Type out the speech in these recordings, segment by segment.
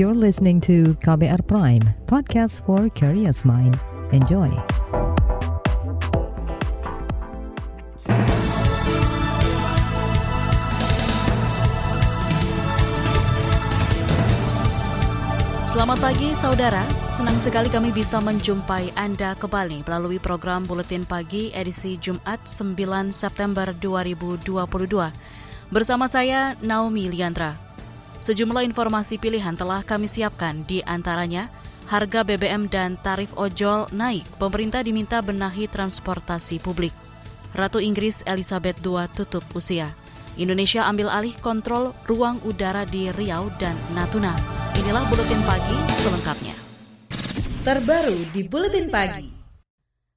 You're listening to KBR Prime, podcast for curious mind. Enjoy. Selamat pagi saudara, senang sekali kami bisa menjumpai Anda kembali melalui program Buletin Pagi edisi Jumat 9 September 2022. Bersama saya Naomi Liandra. Sejumlah informasi pilihan telah kami siapkan, di antaranya harga BBM dan tarif ojol naik, pemerintah diminta benahi transportasi publik. Ratu Inggris Elizabeth II tutup usia. Indonesia ambil alih kontrol ruang udara di Riau dan Natuna. Inilah Buletin Pagi selengkapnya. Terbaru di Buletin Pagi.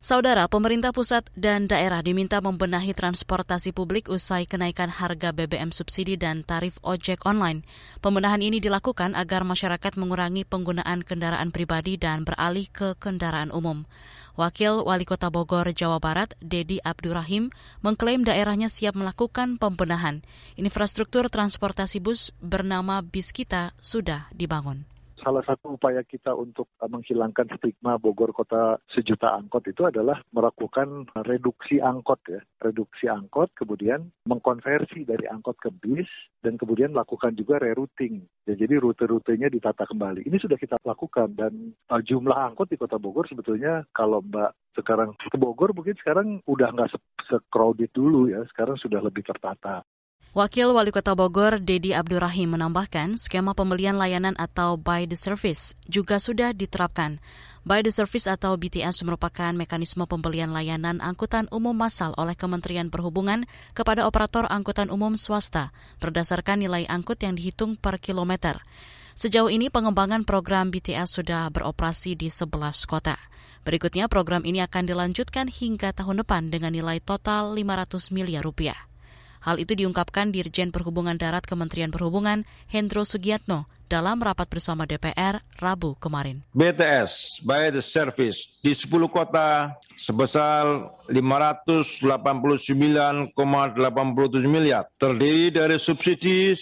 Saudara, pemerintah pusat dan daerah diminta membenahi transportasi publik usai kenaikan harga BBM subsidi dan tarif ojek online. Pembenahan ini dilakukan agar masyarakat mengurangi penggunaan kendaraan pribadi dan beralih ke kendaraan umum. Wakil Wali Kota Bogor, Jawa Barat, Dedi Abdurrahim, mengklaim daerahnya siap melakukan pembenahan. Infrastruktur transportasi bus bernama Biskita sudah dibangun salah satu upaya kita untuk uh, menghilangkan stigma Bogor kota sejuta angkot itu adalah melakukan reduksi angkot ya, reduksi angkot, kemudian mengkonversi dari angkot ke bis, dan kemudian melakukan juga rerouting. Ya, jadi rute-rutenya ditata kembali. Ini sudah kita lakukan dan uh, jumlah angkot di kota Bogor sebetulnya kalau Mbak sekarang ke Bogor mungkin sekarang udah nggak se-crowded dulu ya, sekarang sudah lebih tertata. Wakil Wali Kota Bogor, Dedi Abdurrahim menambahkan, skema pembelian layanan atau buy the service juga sudah diterapkan. Buy the service atau BTS merupakan mekanisme pembelian layanan angkutan umum massal oleh Kementerian Perhubungan kepada operator angkutan umum swasta berdasarkan nilai angkut yang dihitung per kilometer. Sejauh ini pengembangan program BTS sudah beroperasi di 11 kota. Berikutnya program ini akan dilanjutkan hingga tahun depan dengan nilai total 500 miliar rupiah. Hal itu diungkapkan Dirjen Perhubungan Darat Kementerian Perhubungan Hendro Sugiatno dalam rapat bersama DPR Rabu kemarin. BTS by the service di 10 kota sebesar 589,87 miliar terdiri dari subsidi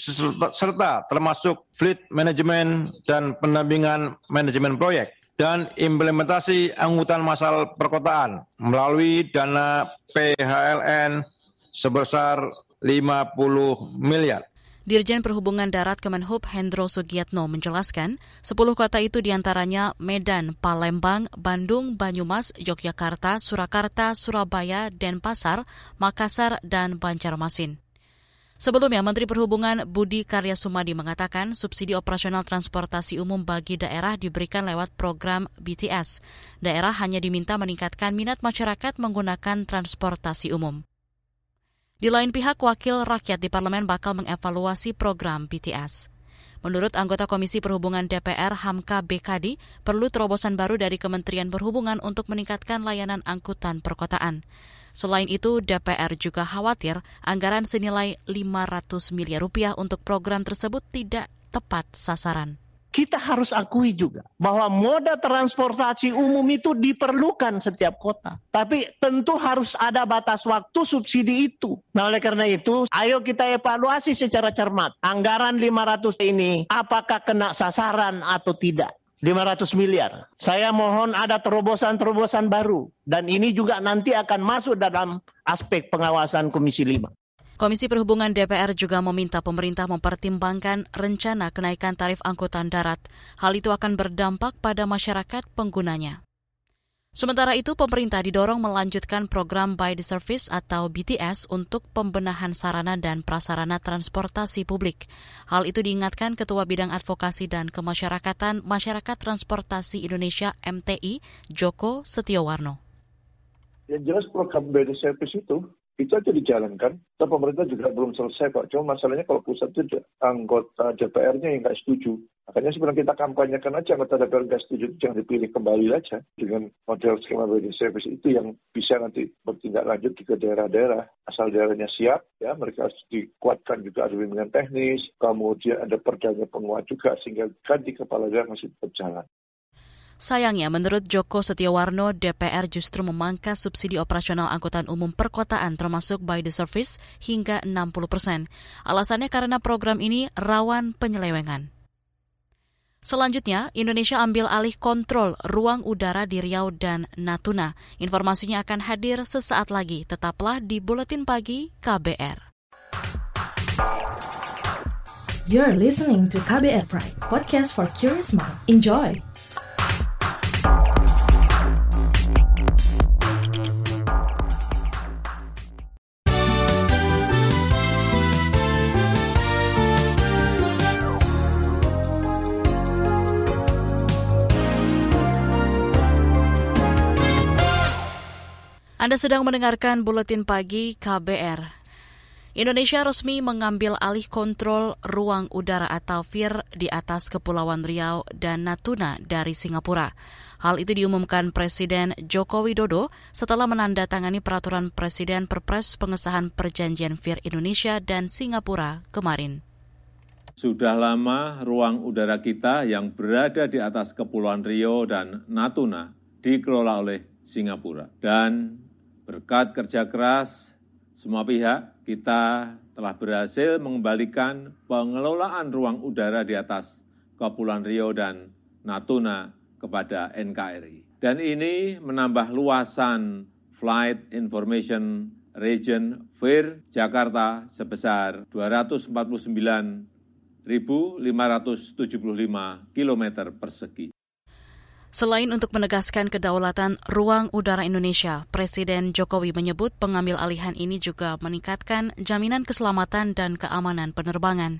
serta termasuk fleet management dan pendampingan manajemen proyek dan implementasi angkutan massal perkotaan melalui dana PHLN sebesar 50 miliar. Dirjen Perhubungan Darat Kemenhub Hendro Sugiatno menjelaskan, 10 kota itu di antaranya Medan, Palembang, Bandung, Banyumas, Yogyakarta, Surakarta, Surabaya, Denpasar, Makassar, dan Banjarmasin. Sebelumnya, Menteri Perhubungan Budi Karya Sumadi mengatakan subsidi operasional transportasi umum bagi daerah diberikan lewat program BTS. Daerah hanya diminta meningkatkan minat masyarakat menggunakan transportasi umum. Di lain pihak, Wakil Rakyat di Parlemen bakal mengevaluasi program BTS. Menurut anggota Komisi Perhubungan DPR Hamka BKD, perlu terobosan baru dari Kementerian Perhubungan untuk meningkatkan layanan angkutan perkotaan. Selain itu, DPR juga khawatir anggaran senilai 500 miliar rupiah untuk program tersebut tidak tepat sasaran kita harus akui juga bahwa moda transportasi umum itu diperlukan setiap kota. Tapi tentu harus ada batas waktu subsidi itu. Nah oleh karena itu, ayo kita evaluasi secara cermat. Anggaran 500 ini apakah kena sasaran atau tidak? 500 miliar. Saya mohon ada terobosan-terobosan baru. Dan ini juga nanti akan masuk dalam aspek pengawasan Komisi 5. Komisi Perhubungan DPR juga meminta pemerintah mempertimbangkan rencana kenaikan tarif angkutan darat. Hal itu akan berdampak pada masyarakat penggunanya. Sementara itu, pemerintah didorong melanjutkan program By the Service atau BTS untuk pembenahan sarana dan prasarana transportasi publik. Hal itu diingatkan Ketua Bidang Advokasi dan Kemasyarakatan Masyarakat Transportasi Indonesia MTI, Joko Setiowarno. Yang jelas program By the Service itu itu aja dijalankan. Dan pemerintah juga belum selesai Pak. Cuma masalahnya kalau pusat itu anggota DPR-nya yang nggak setuju. Makanya sebenarnya kita kampanyekan aja anggota DPR nggak setuju jangan dipilih kembali aja dengan model skema body service itu yang bisa nanti bertindak lanjut ke daerah-daerah. Asal daerahnya siap, ya mereka harus dikuatkan juga ada bimbingan teknis, kemudian ada perdanya penguat juga sehingga ganti kepala daerah masih berjalan. Sayangnya, menurut Joko Setiawarno, DPR justru memangkas subsidi operasional angkutan umum perkotaan termasuk by the service hingga 60 persen. Alasannya karena program ini rawan penyelewengan. Selanjutnya, Indonesia ambil alih kontrol ruang udara di Riau dan Natuna. Informasinya akan hadir sesaat lagi. Tetaplah di Buletin Pagi KBR. You're listening to KBR Pride, podcast for curious mind. Enjoy! Anda sedang mendengarkan buletin pagi KBR. Indonesia resmi mengambil alih kontrol ruang udara atau VIR di atas Kepulauan Riau dan Natuna dari Singapura. Hal itu diumumkan Presiden Joko Widodo setelah menandatangani peraturan Presiden Perpres pengesahan perjanjian VIR Indonesia dan Singapura kemarin. Sudah lama ruang udara kita yang berada di atas Kepulauan Riau dan Natuna dikelola oleh Singapura. Dan Berkat kerja keras semua pihak, kita telah berhasil mengembalikan pengelolaan ruang udara di atas Kepulauan Riau dan Natuna kepada NKRI. Dan ini menambah luasan Flight Information Region FIR Jakarta sebesar 249.575 km persegi. Selain untuk menegaskan kedaulatan ruang udara Indonesia, Presiden Jokowi menyebut pengambil alihan ini juga meningkatkan jaminan keselamatan dan keamanan penerbangan.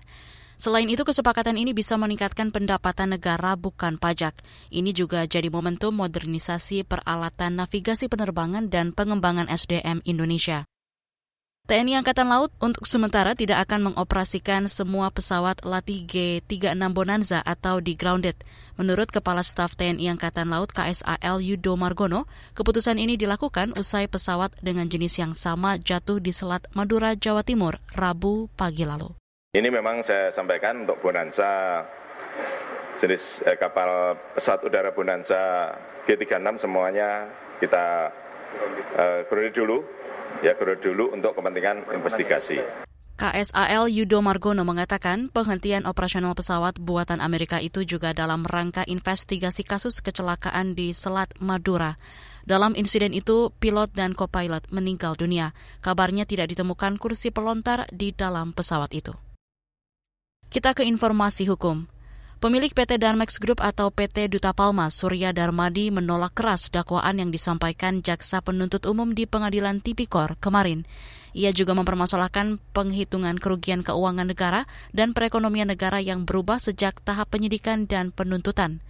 Selain itu, kesepakatan ini bisa meningkatkan pendapatan negara bukan pajak. Ini juga jadi momentum modernisasi peralatan navigasi penerbangan dan pengembangan SDM Indonesia. TNI Angkatan Laut untuk sementara tidak akan mengoperasikan semua pesawat latih G-36 Bonanza atau di grounded. Menurut Kepala Staf TNI Angkatan Laut KSAL Yudo Margono, keputusan ini dilakukan usai pesawat dengan jenis yang sama jatuh di Selat Madura, Jawa Timur, Rabu pagi lalu. Ini memang saya sampaikan untuk Bonanza jenis eh, kapal pesawat udara Bonanza G36 semuanya kita eh, dulu ya dulu untuk kepentingan investigasi. KSAL Yudo Margono mengatakan penghentian operasional pesawat buatan Amerika itu juga dalam rangka investigasi kasus kecelakaan di Selat Madura. Dalam insiden itu, pilot dan kopilot meninggal dunia. Kabarnya tidak ditemukan kursi pelontar di dalam pesawat itu. Kita ke informasi hukum. Pemilik PT Darmex Group atau PT Duta Palma, Surya Darmadi, menolak keras dakwaan yang disampaikan jaksa penuntut umum di pengadilan Tipikor kemarin. Ia juga mempermasalahkan penghitungan kerugian keuangan negara dan perekonomian negara yang berubah sejak tahap penyidikan dan penuntutan.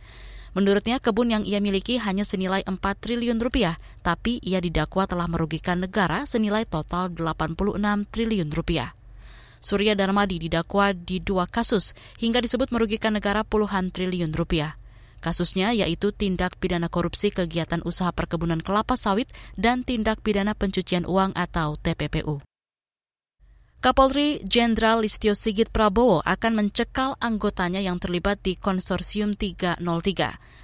Menurutnya, kebun yang ia miliki hanya senilai 4 triliun rupiah, tapi ia didakwa telah merugikan negara senilai total 86 triliun rupiah. Surya Darmadi didakwa di dua kasus hingga disebut merugikan negara puluhan triliun rupiah. Kasusnya yaitu tindak pidana korupsi kegiatan usaha perkebunan kelapa sawit dan tindak pidana pencucian uang atau TPPU. Kapolri Jenderal Listio Sigit Prabowo akan mencekal anggotanya yang terlibat di Konsorsium 303.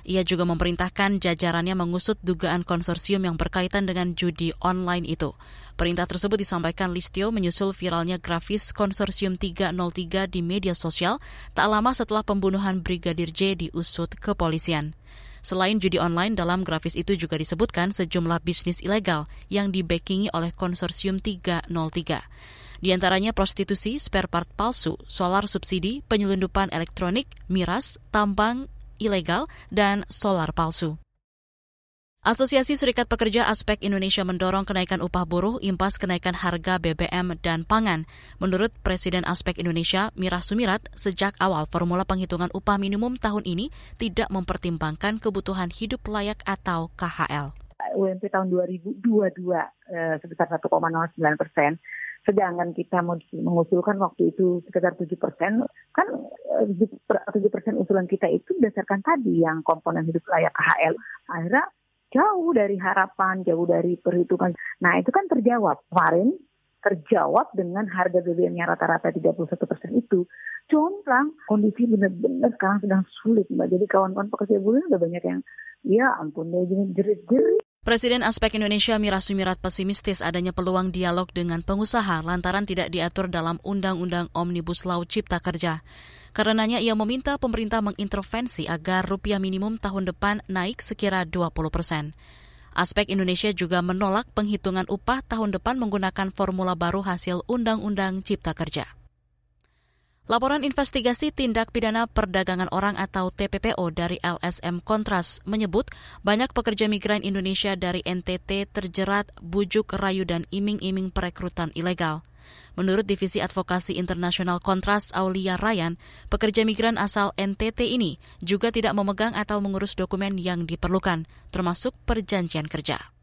Ia juga memerintahkan jajarannya mengusut dugaan konsorsium yang berkaitan dengan judi online itu. Perintah tersebut disampaikan Listio menyusul viralnya grafis Konsorsium 303 di media sosial tak lama setelah pembunuhan Brigadir J diusut kepolisian. Selain judi online, dalam grafis itu juga disebutkan sejumlah bisnis ilegal yang dibackingi oleh Konsorsium 303. Di antaranya prostitusi, spare part palsu, solar subsidi, penyelundupan elektronik, miras, tambang ilegal, dan solar palsu. Asosiasi Serikat Pekerja Aspek Indonesia mendorong kenaikan upah buruh impas kenaikan harga BBM dan pangan. Menurut Presiden Aspek Indonesia, Mirah Sumirat, sejak awal formula penghitungan upah minimum tahun ini tidak mempertimbangkan kebutuhan hidup layak atau KHL. UMP tahun 2022 eh, sebesar 1,09 persen Sedangkan kita mengusulkan waktu itu sekitar 7 persen, kan 7 eh, persen usulan kita itu berdasarkan tadi yang komponen hidup layak KHL. Akhirnya jauh dari harapan, jauh dari perhitungan. Nah itu kan terjawab kemarin terjawab dengan harga BBM-nya rata-rata 31 persen itu. Jomplang, kondisi benar-benar sekarang sedang sulit Mbak. Jadi kawan-kawan pekerja buruh udah banyak yang, ya ampun deh, jerit-jerit Presiden Aspek Indonesia Mira Sumirat pesimistis adanya peluang dialog dengan pengusaha lantaran tidak diatur dalam Undang-Undang Omnibus Law Cipta Kerja. Karenanya ia meminta pemerintah mengintervensi agar rupiah minimum tahun depan naik sekira 20 persen. Aspek Indonesia juga menolak penghitungan upah tahun depan menggunakan formula baru hasil Undang-Undang Cipta Kerja. Laporan investigasi tindak pidana perdagangan orang atau TPPO dari LSM Kontras menyebut banyak pekerja migran Indonesia dari NTT terjerat bujuk rayu dan iming-iming perekrutan ilegal. Menurut Divisi Advokasi Internasional Kontras Aulia Ryan, pekerja migran asal NTT ini juga tidak memegang atau mengurus dokumen yang diperlukan, termasuk perjanjian kerja.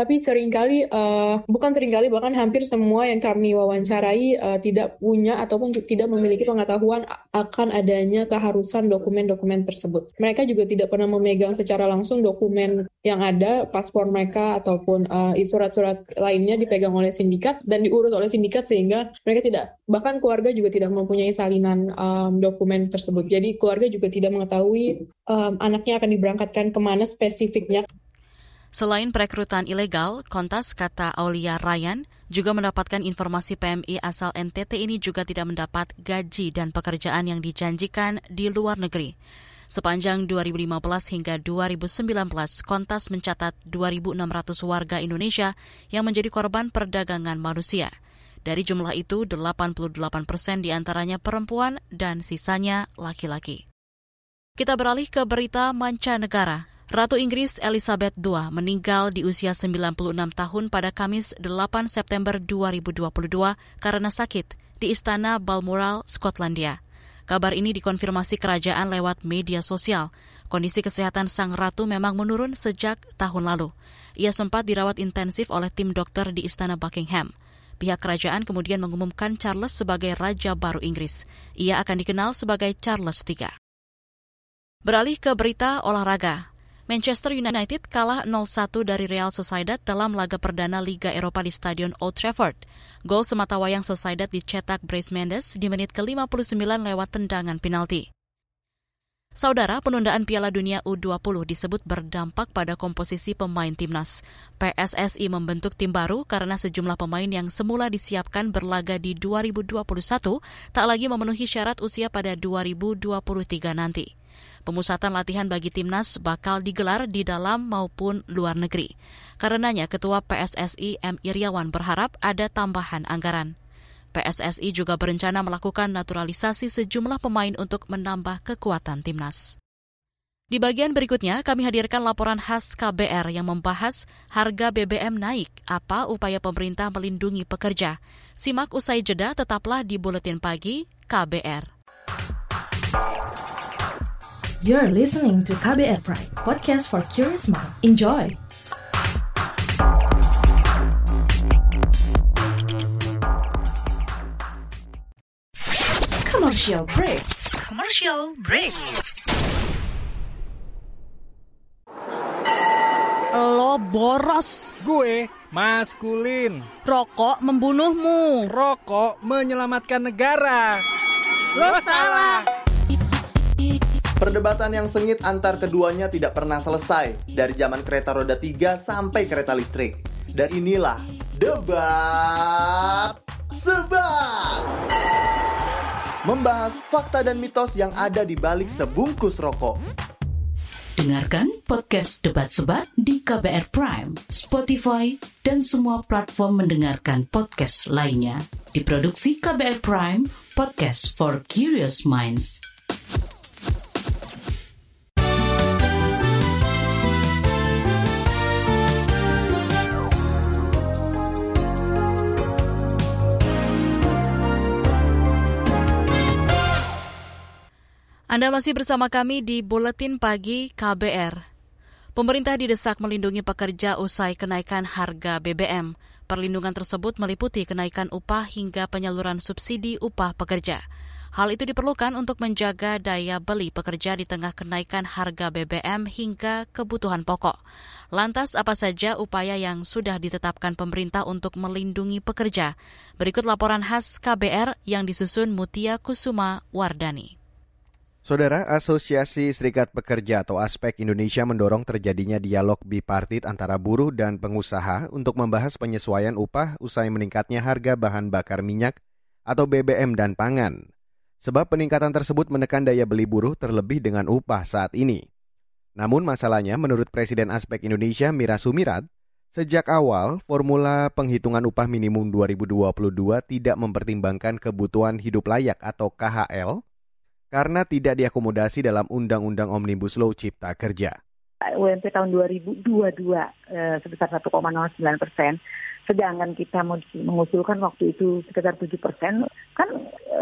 Tapi sering kali, uh, bukan sering kali, bahkan hampir semua yang kami wawancarai uh, tidak punya ataupun tidak memiliki pengetahuan akan adanya keharusan dokumen-dokumen tersebut. Mereka juga tidak pernah memegang secara langsung dokumen yang ada, paspor mereka ataupun uh, surat-surat lainnya dipegang oleh sindikat dan diurut oleh sindikat sehingga mereka tidak, bahkan keluarga juga tidak mempunyai salinan um, dokumen tersebut. Jadi keluarga juga tidak mengetahui um, anaknya akan diberangkatkan ke mana spesifiknya. Selain perekrutan ilegal, Kontas, kata Aulia Ryan, juga mendapatkan informasi PMI asal NTT ini juga tidak mendapat gaji dan pekerjaan yang dijanjikan di luar negeri. Sepanjang 2015 hingga 2019, Kontas mencatat 2.600 warga Indonesia yang menjadi korban perdagangan manusia. Dari jumlah itu, 88 persen di antaranya perempuan dan sisanya laki-laki. Kita beralih ke berita mancanegara. Ratu Inggris Elizabeth II meninggal di usia 96 tahun pada Kamis 8 September 2022 karena sakit di Istana Balmoral, Skotlandia. Kabar ini dikonfirmasi kerajaan lewat media sosial. Kondisi kesehatan sang ratu memang menurun sejak tahun lalu. Ia sempat dirawat intensif oleh tim dokter di Istana Buckingham. Pihak kerajaan kemudian mengumumkan Charles sebagai Raja baru Inggris. Ia akan dikenal sebagai Charles III. Beralih ke berita olahraga. Manchester United kalah 0-1 dari Real Sociedad dalam laga perdana Liga Eropa di Stadion Old Trafford. Gol sematawayang Sociedad dicetak Bryce Mendes di menit ke-59 lewat tendangan penalti. Saudara, penundaan Piala Dunia U20 disebut berdampak pada komposisi pemain timnas. PSSI membentuk tim baru karena sejumlah pemain yang semula disiapkan berlaga di 2021 tak lagi memenuhi syarat usia pada 2023 nanti. Pemusatan latihan bagi timnas bakal digelar di dalam maupun luar negeri. Karenanya Ketua PSSI M. Iriawan berharap ada tambahan anggaran. PSSI juga berencana melakukan naturalisasi sejumlah pemain untuk menambah kekuatan timnas. Di bagian berikutnya, kami hadirkan laporan khas KBR yang membahas harga BBM naik, apa upaya pemerintah melindungi pekerja. Simak usai jeda, tetaplah di Buletin Pagi KBR. You're listening to KBR Pride, podcast for curious mind. Enjoy! Commercial break. Commercial break. Lo boros. Gue maskulin. Rokok membunuhmu. Rokok menyelamatkan negara. Lo, Lo salah. Perdebatan yang sengit antar keduanya tidak pernah selesai dari zaman kereta roda 3 sampai kereta listrik. Dan inilah debat sebat. Membahas fakta dan mitos yang ada di balik sebungkus rokok. Dengarkan podcast Debat Sebat di KBR Prime, Spotify, dan semua platform mendengarkan podcast lainnya. Diproduksi KBR Prime, podcast for curious minds. Anda masih bersama kami di Buletin Pagi KBR. Pemerintah didesak melindungi pekerja usai kenaikan harga BBM. Perlindungan tersebut meliputi kenaikan upah hingga penyaluran subsidi upah pekerja. Hal itu diperlukan untuk menjaga daya beli pekerja di tengah kenaikan harga BBM hingga kebutuhan pokok. Lantas, apa saja upaya yang sudah ditetapkan pemerintah untuk melindungi pekerja? Berikut laporan khas KBR yang disusun Mutia Kusuma Wardani. Saudara, Asosiasi Serikat Pekerja atau Aspek Indonesia mendorong terjadinya dialog bipartit antara buruh dan pengusaha untuk membahas penyesuaian upah usai meningkatnya harga bahan bakar minyak atau BBM dan pangan. Sebab peningkatan tersebut menekan daya beli buruh terlebih dengan upah saat ini. Namun masalahnya menurut Presiden Aspek Indonesia Mira Sumirat, sejak awal formula penghitungan upah minimum 2022 tidak mempertimbangkan kebutuhan hidup layak atau KHL karena tidak diakomodasi dalam Undang-Undang Omnibus Law Cipta Kerja. UMP tahun 2022 eh, sebesar 1,09 persen sedangkan kita mengusulkan waktu itu sekitar 7 persen, kan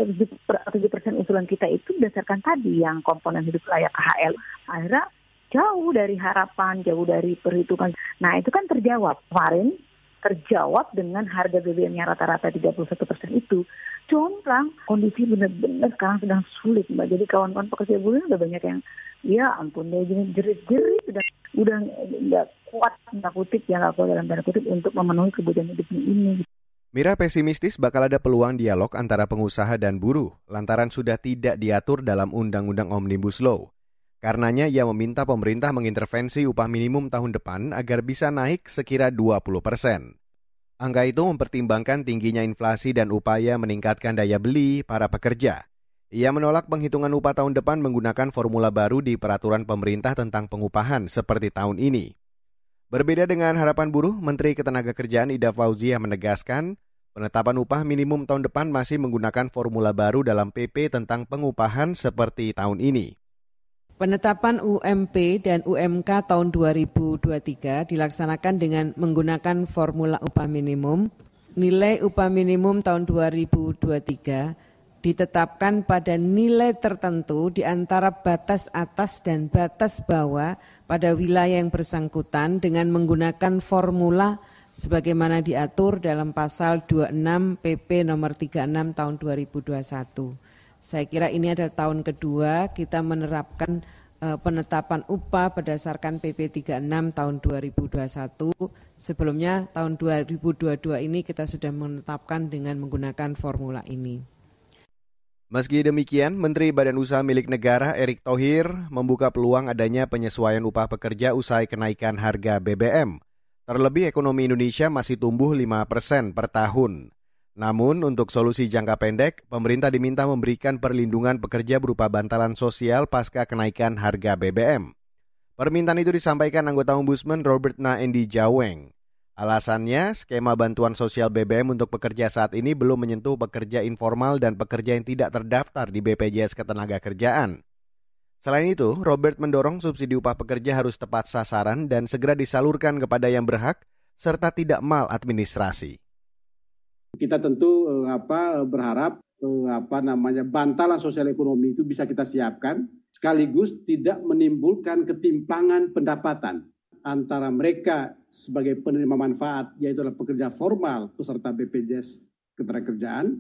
7 eh, persen usulan kita itu berdasarkan tadi yang komponen hidup layak KHL. Akhirnya jauh dari harapan, jauh dari perhitungan. Nah itu kan terjawab kemarin, terjawab dengan harga BBM yang rata-rata 31 persen itu. Jomplang, kondisi benar-benar sekarang sedang sulit mbak. Jadi kawan-kawan pekerja buruh udah banyak yang, ya ampun deh, jerit-jerit udah udah nggak kuat tanda kutip ya nggak kuat dalam tanda kutip untuk memenuhi kebutuhan hidupnya ini. Mira pesimistis bakal ada peluang dialog antara pengusaha dan buruh lantaran sudah tidak diatur dalam Undang-Undang Omnibus Law. Karenanya ia meminta pemerintah mengintervensi upah minimum tahun depan agar bisa naik sekira 20 persen. Angka itu mempertimbangkan tingginya inflasi dan upaya meningkatkan daya beli para pekerja. Ia menolak penghitungan upah tahun depan menggunakan formula baru di peraturan pemerintah tentang pengupahan seperti tahun ini. Berbeda dengan harapan buruh, Menteri Ketenagakerjaan Ida Fauzia menegaskan penetapan upah minimum tahun depan masih menggunakan formula baru dalam PP tentang pengupahan seperti tahun ini. Penetapan UMP dan UMK tahun 2023 dilaksanakan dengan menggunakan formula upah minimum. Nilai upah minimum tahun 2023 ditetapkan pada nilai tertentu di antara batas atas dan batas bawah pada wilayah yang bersangkutan dengan menggunakan formula sebagaimana diatur dalam pasal 26 PP nomor 36 tahun 2021. Saya kira ini adalah tahun kedua kita menerapkan uh, penetapan upah berdasarkan PP 36 tahun 2021. Sebelumnya tahun 2022 ini kita sudah menetapkan dengan menggunakan formula ini. Meski demikian, Menteri Badan Usaha Milik Negara Erick Thohir membuka peluang adanya penyesuaian upah pekerja usai kenaikan harga BBM. Terlebih ekonomi Indonesia masih tumbuh 5 persen per tahun. Namun untuk solusi jangka pendek, pemerintah diminta memberikan perlindungan pekerja berupa bantalan sosial pasca kenaikan harga BBM. Permintaan itu disampaikan anggota Ombudsman Robert Naendi Jaweng. Alasannya, skema bantuan sosial BBM untuk pekerja saat ini belum menyentuh pekerja informal dan pekerja yang tidak terdaftar di BPJS Ketenagakerjaan. Selain itu, Robert mendorong subsidi upah pekerja harus tepat sasaran dan segera disalurkan kepada yang berhak serta tidak mal administrasi. Kita tentu eh, apa berharap eh, apa namanya bantalan sosial ekonomi itu bisa kita siapkan sekaligus tidak menimbulkan ketimpangan pendapatan antara mereka sebagai penerima manfaat, yaitu adalah pekerja formal peserta BPJS Ketenagakerjaan,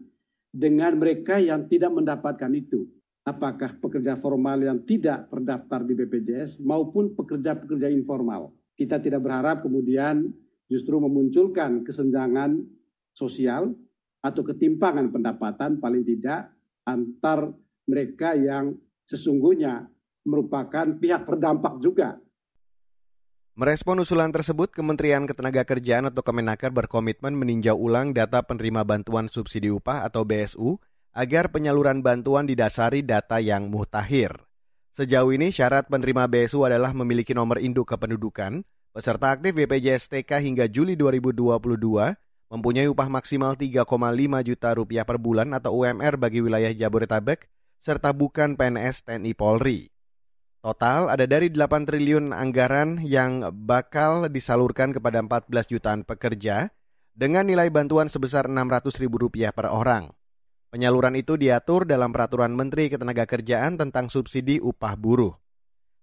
dengan mereka yang tidak mendapatkan itu. Apakah pekerja formal yang tidak terdaftar di BPJS maupun pekerja-pekerja informal. Kita tidak berharap kemudian justru memunculkan kesenjangan sosial atau ketimpangan pendapatan paling tidak antar mereka yang sesungguhnya merupakan pihak terdampak juga Merespon usulan tersebut, Kementerian Ketenagakerjaan atau Kemenaker berkomitmen meninjau ulang data penerima bantuan subsidi upah atau BSU agar penyaluran bantuan didasari data yang muhtahir. Sejauh ini syarat penerima BSU adalah memiliki nomor induk kependudukan, peserta aktif BPJS TK hingga Juli 2022, mempunyai upah maksimal 3,5 juta rupiah per bulan atau UMR bagi wilayah Jabodetabek, serta bukan PNS TNI Polri. Total ada dari 8 triliun anggaran yang bakal disalurkan kepada 14 jutaan pekerja dengan nilai bantuan sebesar 600 ribu rupiah per orang. Penyaluran itu diatur dalam Peraturan Menteri Ketenagakerjaan tentang subsidi upah buruh.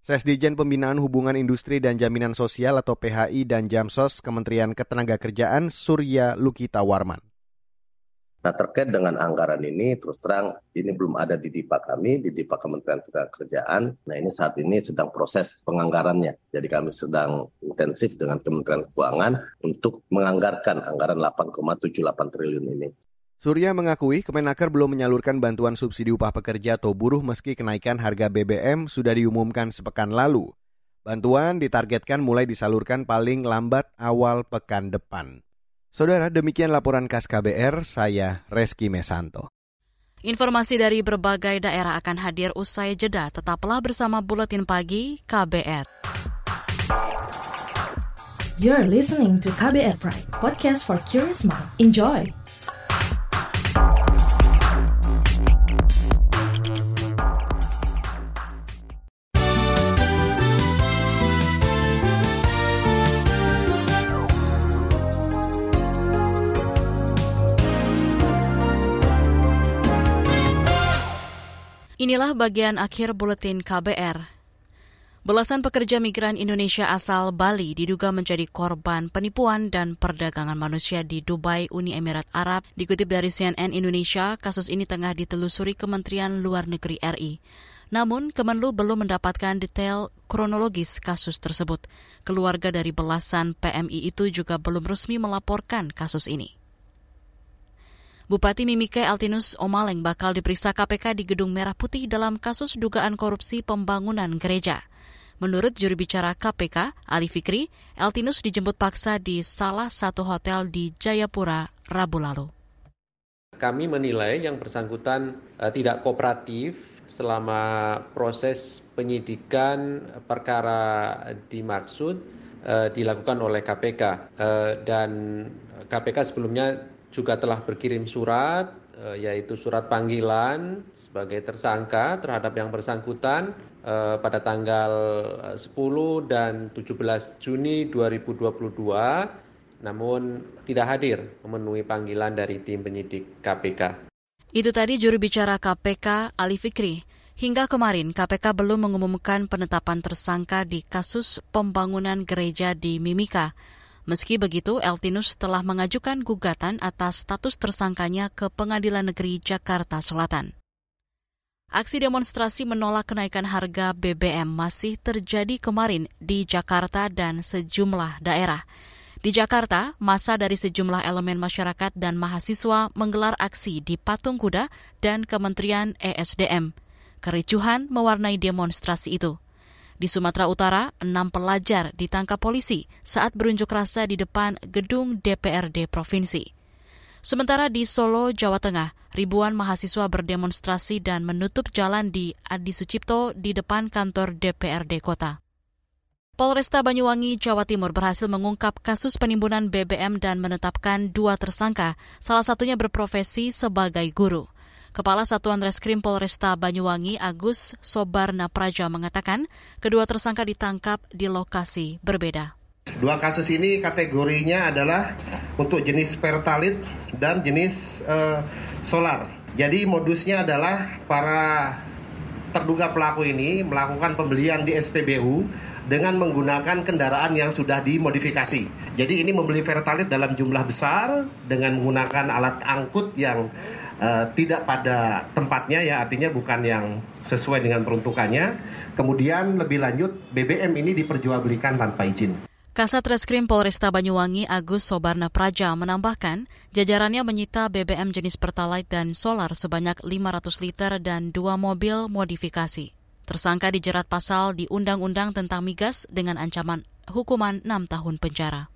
Sesdijen Pembinaan Hubungan Industri dan Jaminan Sosial atau PHI dan Jamsos Kementerian Ketenagakerjaan Surya Lukita Warman. Nah terkait dengan anggaran ini terus terang ini belum ada di DIPA kami, di DIPA Kementerian Kerjaan. Nah ini saat ini sedang proses penganggarannya. Jadi kami sedang intensif dengan Kementerian Keuangan untuk menganggarkan anggaran 8,78 triliun ini. Surya mengakui Kemenaker belum menyalurkan bantuan subsidi upah pekerja atau buruh meski kenaikan harga BBM sudah diumumkan sepekan lalu. Bantuan ditargetkan mulai disalurkan paling lambat awal pekan depan. Saudara, demikian laporan khas KBR, saya Reski Mesanto. Informasi dari berbagai daerah akan hadir usai jeda. Tetaplah bersama Buletin Pagi KBR. You're listening to KBR Pride, podcast for curious mind. Enjoy! Inilah bagian akhir buletin KBR. Belasan pekerja migran Indonesia asal Bali diduga menjadi korban penipuan dan perdagangan manusia di Dubai, Uni Emirat Arab. Dikutip dari CNN Indonesia, kasus ini tengah ditelusuri Kementerian Luar Negeri RI. Namun, Kemenlu belum mendapatkan detail kronologis kasus tersebut. Keluarga dari belasan PMI itu juga belum resmi melaporkan kasus ini. Bupati Mimike Altinus Omaleng bakal diperiksa KPK di Gedung Merah Putih dalam kasus dugaan korupsi pembangunan gereja. Menurut juru bicara KPK, Ali Fikri, Altinus dijemput paksa di salah satu hotel di Jayapura Rabu lalu. Kami menilai yang bersangkutan uh, tidak kooperatif selama proses penyidikan perkara dimaksud uh, dilakukan oleh KPK uh, dan KPK sebelumnya juga telah berkirim surat eh, yaitu surat panggilan sebagai tersangka terhadap yang bersangkutan eh, pada tanggal 10 eh, dan 17 Juni 2022 namun tidak hadir memenuhi panggilan dari tim penyidik KPK. Itu tadi juru bicara KPK Ali Fikri. Hingga kemarin, KPK belum mengumumkan penetapan tersangka di kasus pembangunan gereja di Mimika. Meski begitu, Eltinus telah mengajukan gugatan atas status tersangkanya ke Pengadilan Negeri Jakarta Selatan. Aksi demonstrasi menolak kenaikan harga BBM masih terjadi kemarin di Jakarta dan sejumlah daerah. Di Jakarta, masa dari sejumlah elemen masyarakat dan mahasiswa menggelar aksi di Patung Kuda dan Kementerian ESDM. Kericuhan mewarnai demonstrasi itu. Di Sumatera Utara, enam pelajar ditangkap polisi saat berunjuk rasa di depan gedung DPRD Provinsi. Sementara di Solo, Jawa Tengah, ribuan mahasiswa berdemonstrasi dan menutup jalan di Adi Sucipto di depan kantor DPRD Kota. Polresta Banyuwangi, Jawa Timur berhasil mengungkap kasus penimbunan BBM dan menetapkan dua tersangka, salah satunya berprofesi sebagai guru. Kepala Satuan Reskrim Polresta Banyuwangi Agus Sobarna Praja mengatakan kedua tersangka ditangkap di lokasi berbeda. Dua kasus ini kategorinya adalah untuk jenis pertalit dan jenis uh, solar. Jadi modusnya adalah para terduga pelaku ini melakukan pembelian di SPBU dengan menggunakan kendaraan yang sudah dimodifikasi. Jadi ini membeli pertalit dalam jumlah besar dengan menggunakan alat angkut yang uh, tidak pada tempatnya ya artinya bukan yang sesuai dengan peruntukannya. Kemudian lebih lanjut BBM ini diperjualbelikan tanpa izin. Kasat Reskrim Polresta Banyuwangi Agus Sobarna Praja menambahkan, jajarannya menyita BBM jenis Pertalite dan Solar sebanyak 500 liter dan dua mobil modifikasi. Tersangka dijerat pasal di Undang-Undang tentang Migas dengan ancaman hukuman 6 tahun penjara.